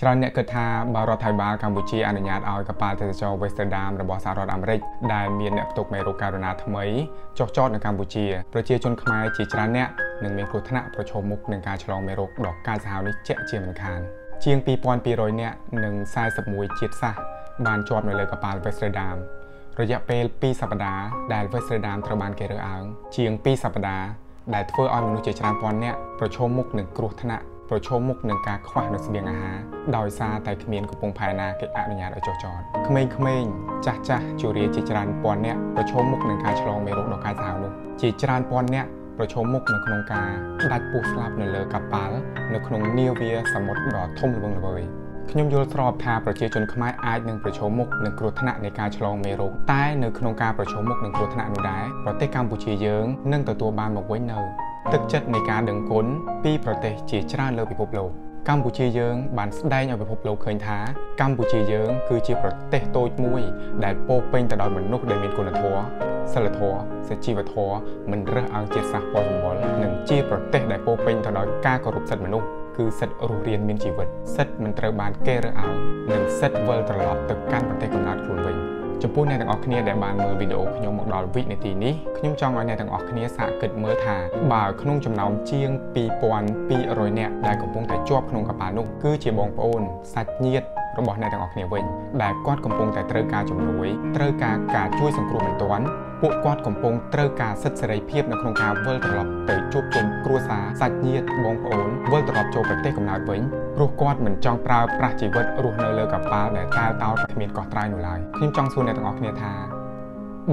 ច្រើនអ្នកគិតថាបើរដ្ឋាភិបាលកម្ពុជាអនុញ្ញាតឲ្យកប៉ាល់ទេសចរ Westerdam របស់សហរដ្ឋអាមេរិកដែលមានអ្នកផ្ទុកមេរោគកូវីដថ្មីចុះចតនៅកម្ពុជាប្រជាជនខ្មែរជាច្រើនអ្នកនឹងមានគ្រោះថ្នាក់ប្រឈមមុខនឹងការឆ្លងមេរោគដ៏កាចសាហាវនេះជាក់ជាមិនខានជាង2200នាក់និង41ជាតិសាសន៍បានជាប់នៅលើកប៉ាល់ Westerdam រយៈពេល2សប្តាហ៍ដែល Westerdam ត្រូវបានគេរើសអើងជាង2សប្តាហ៍ដែលធ្វើឲ្យមនុស្សជាច្រើនពាន់នាក់ប្រឈមមុខនឹងគ្រោះថ្នាក់ ប្រឈមមុខនឹងការខ្វះនូវស្បៀងអាហារដោយសារតែគ្មានកំពង់ផែណាគេអនុញ្ញាតឲ្យចុះចតក្មេងៗចាស់ចាស់ជរាជាច្រើនពាន់នាក់ប្រឈមមុខនឹងការឆ្លងមេរោគដ៏កាចសាហាវនោះជាច្រើនពាន់នាក់ប្រឈមមុខនៅក្នុងការដាច់ពោះស្លាប់នៅលើកប៉ាល់នៅក្នុងនាវាសមុទ្រដ៏ធំល្វឹងល្វើយខ្ញុំយល់ស្របថាប្រជាជនខ្មែរអាចនឹងប្រឈមមុខនឹងគ្រោះថ្នាក់នៃការឆ្លងមេរោគតែនៅក្នុងការប្រឈមមុខនឹងគ្រោះថ្នាក់នោះដែរប្រទេសកម្ពុជាយើងនឹងទទួលបានមកវិញនៅ ទឹកចិត្តនៃការដឹងគុណពីប្រទេសជាច្រើនលើពិភពលោកកម្ពុជាយើងបានស្ដែងឲ្យពិភពលោកឃើញថាកម្ពុជាយើងគឺជាប្រទេសតូចមួយ ដែលពោពេញទៅដោយមនុស្សដែលមានគុណធម៌សិលធម៌សុជីវធម៌មិនរើសអើងជាតិសាសន៍ពណ៌សម្បុរនិងជាប្រទេសដែលពោពេញទៅដោយការគោរពសិទ្ធិមនុស្សគឺសិទ្ធិរស់រានមានជីវិតសិទ្ធិមិនត្រូវបានគេរើសអើងនិងសិទ្ធិវិលត្រឡប់ទៅកាន់ប្រទេសកំណើតខ្លួនវិញ ចំពោះអ្នកទាំងអស់គ្នាដែលបានមើលវីដេអូខ្ញុំមកដល់វិនាទីនេះខ្ញុំចង់ឲ្យអ្នកទាំងអស់គ្នាសាកគិតមើលថាបើក្នុងចំណោមជាង2200នាក់ដែលកំពុងតែជាប់ក្នុងកប៉ាល់នោះគឺជាបងប្អូនសាច់ញាតិរបស់អ្នកទាំងអស់គ្នាវិញដែលគាត់កំពុងតែត្រូវការជំនួយត្រូវការការជួយសង្គ្រោះបន្ទាន់ ពួកគាត់កំពុងត្រូវការសិទ្ធិសេរីភាពនៅក្នុងការវិលត្រឡប់ទៅជួបជុំគ្រួសារសាច់ញាតិបងប្អូនវិលត្រឡប់ចូលប្រទេសកំណើតវិញព្រោះគាត់មិនចង់ប្រើប្រាស់ជីវិតរស់នៅលើកប៉ាល់ដែលតែលតោតគ្មានកោះត្រៃនោះឡើយខ្ញុំចង់សួរអ្នកទាំងអស់គ្នាថា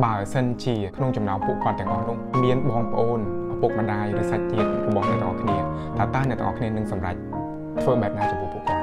បើសិនជាក្នុងចំណោមពួកគាត់ទាំងអស់នោះមានបងប្អូនឪពុកម្ដាយឬសាច់ញាតិរបស់អ្នកទាំងអស់គ្នាតើតើអ្នកទាំងអស់គ្នានឹងសម្រេចធ្វើបែបណាចំពោះពួកគាត់